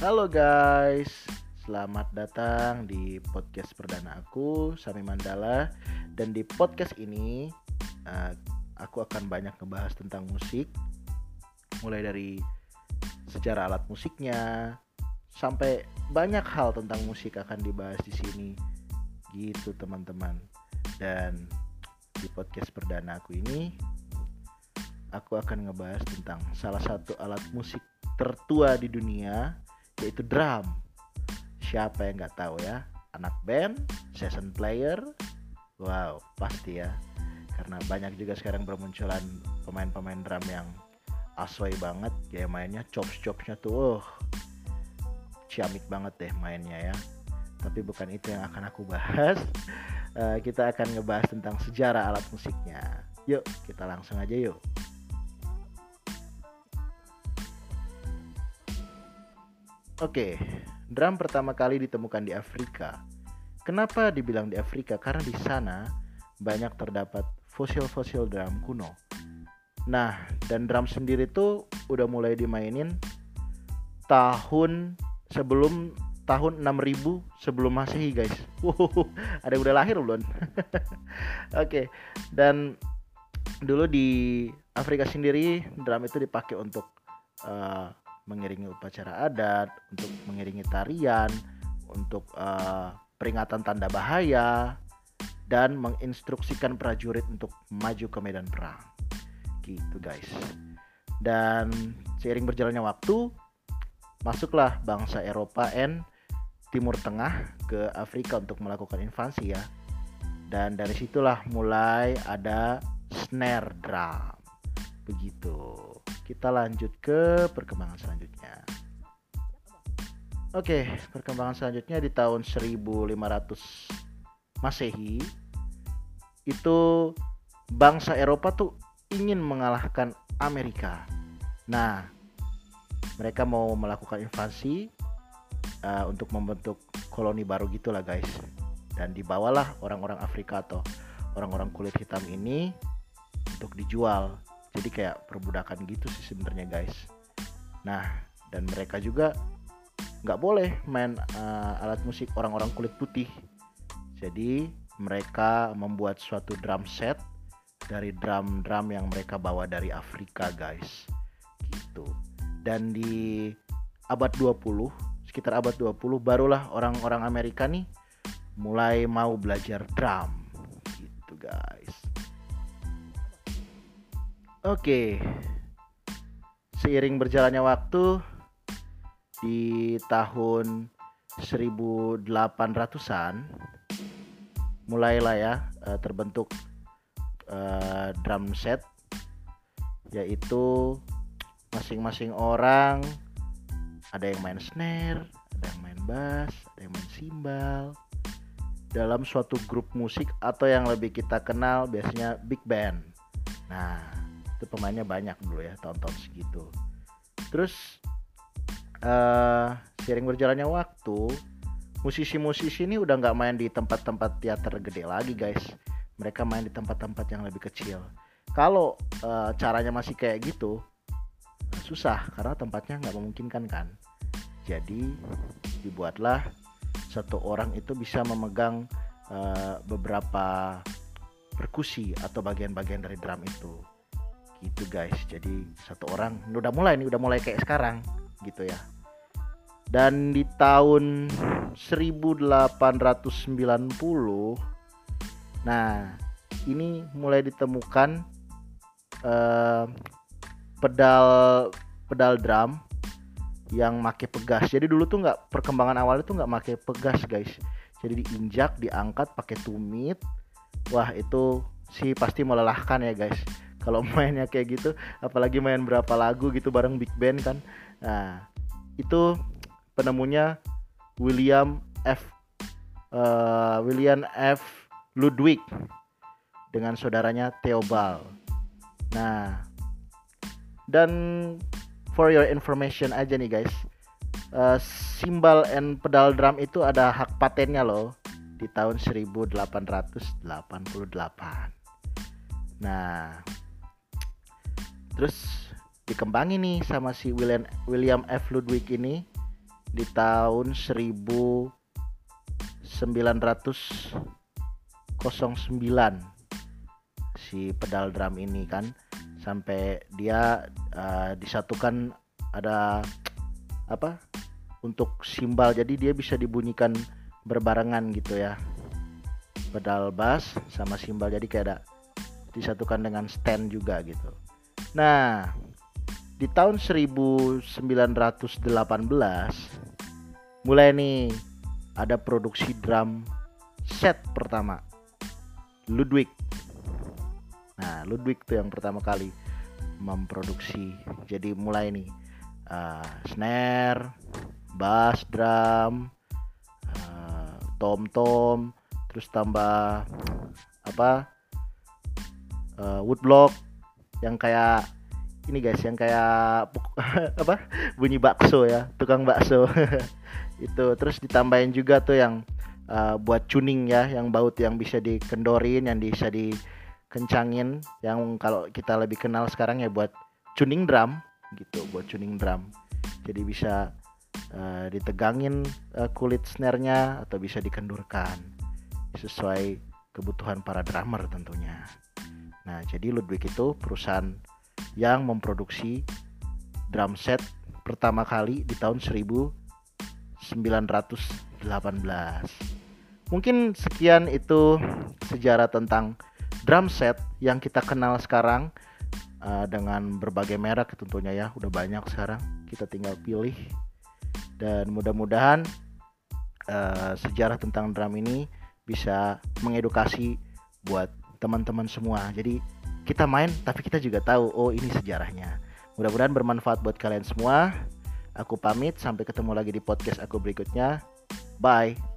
Halo guys, selamat datang di podcast perdana aku, Sami Mandala. Dan di podcast ini, uh, aku akan banyak ngebahas tentang musik, mulai dari sejarah alat musiknya, sampai banyak hal tentang musik akan dibahas di sini. Gitu teman-teman. Dan di podcast perdana aku ini, aku akan ngebahas tentang salah satu alat musik tertua di dunia yaitu drum. Siapa yang nggak tahu ya? Anak band, session player, wow pasti ya. Karena banyak juga sekarang bermunculan pemain-pemain drum yang asoy banget, ya mainnya chops-chopsnya tuh, oh, ciamik banget deh mainnya ya. Tapi bukan itu yang akan aku bahas. Uh, kita akan ngebahas tentang sejarah alat musiknya. Yuk, kita langsung aja yuk. Oke, drum pertama kali ditemukan di Afrika. Kenapa dibilang di Afrika? Karena di sana banyak terdapat fosil-fosil drum kuno. Nah, dan drum sendiri tuh udah mulai dimainin tahun sebelum tahun 6000 sebelum Masehi, guys. Wow, ada yang udah lahir belum? Oke, dan dulu di Afrika sendiri drum itu dipakai untuk uh, mengiringi upacara adat, untuk mengiringi tarian, untuk uh, peringatan tanda bahaya, dan menginstruksikan prajurit untuk maju ke medan perang. Gitu guys. Dan seiring berjalannya waktu, masuklah bangsa Eropa and Timur Tengah ke Afrika untuk melakukan invasi ya. Dan dari situlah mulai ada snare drum. Begitu kita lanjut ke perkembangan selanjutnya. Oke, perkembangan selanjutnya di tahun 1500 Masehi itu bangsa Eropa tuh ingin mengalahkan Amerika. Nah, mereka mau melakukan invasi uh, untuk membentuk koloni baru gitulah guys. Dan dibawalah orang-orang Afrika atau orang-orang kulit hitam ini untuk dijual jadi kayak perbudakan gitu sih sebenarnya guys. Nah dan mereka juga nggak boleh main uh, alat musik orang-orang kulit putih. Jadi mereka membuat suatu drum set dari drum-drum yang mereka bawa dari Afrika guys. Gitu. Dan di abad 20 sekitar abad 20 barulah orang-orang Amerika nih mulai mau belajar drum Oke. Seiring berjalannya waktu di tahun 1800-an mulailah ya eh, terbentuk uh, drum set yaitu masing-masing orang ada yang main snare, ada yang main bass, ada yang main cymbal dalam suatu grup musik atau yang lebih kita kenal biasanya big band. Nah, itu pemainnya banyak dulu ya tahun-tahun segitu terus uh, sering berjalannya waktu musisi-musisi ini udah nggak main di tempat-tempat teater gede lagi guys. Mereka main di tempat-tempat yang lebih kecil. Kalau uh, caranya masih kayak gitu susah karena tempatnya nggak memungkinkan kan. Jadi dibuatlah satu orang itu bisa memegang uh, beberapa perkusi atau bagian-bagian dari drum itu gitu guys. Jadi satu orang. Udah mulai nih udah mulai kayak sekarang. Gitu ya. Dan di tahun 1890 nah ini mulai ditemukan uh, pedal pedal drum yang make pegas. Jadi dulu tuh nggak perkembangan awalnya tuh nggak make pegas guys. Jadi diinjak diangkat pakai tumit. Wah itu sih pasti melelahkan ya guys kalau mainnya kayak gitu apalagi main berapa lagu gitu bareng big band kan. Nah itu penemunya William F uh, William F. Ludwig dengan saudaranya Theobald. Nah dan for your information aja nih guys uh, simbal and pedal drum itu ada hak patennya loh di tahun 1888 nah terus dikembangin nih sama si William William F. Ludwig ini di tahun 1909 si pedal drum ini kan sampai dia uh, disatukan ada apa untuk simbal. Jadi dia bisa dibunyikan berbarengan gitu ya. Pedal bass sama simbal. Jadi kayak ada disatukan dengan stand juga gitu nah di tahun 1918 mulai nih ada produksi drum set pertama Ludwig Nah, Ludwig tuh yang pertama kali memproduksi. Jadi mulai nih uh, snare, bass drum, uh, tom tom, terus tambah apa uh, woodblock yang kayak ini guys yang kayak apa? Bunyi bakso ya tukang bakso. Itu. Terus ditambahin juga tuh yang uh, buat tuning ya yang baut yang bisa dikendorin yang bisa di kencangin yang kalau kita lebih kenal sekarang ya buat tuning drum gitu buat tuning drum. Jadi bisa uh, ditegangin uh, kulit snare-nya atau bisa dikendurkan sesuai kebutuhan para drummer tentunya nah jadi Ludwig itu perusahaan yang memproduksi drum set pertama kali di tahun 1918 mungkin sekian itu sejarah tentang drum set yang kita kenal sekarang uh, dengan berbagai merek tentunya ya udah banyak sekarang. Kita tinggal pilih. Dan mudah-mudahan uh, sejarah tentang drum ini bisa mengedukasi buat teman-teman semua. Jadi kita main tapi kita juga tahu oh ini sejarahnya. Mudah-mudahan bermanfaat buat kalian semua. Aku pamit sampai ketemu lagi di podcast aku berikutnya. Bye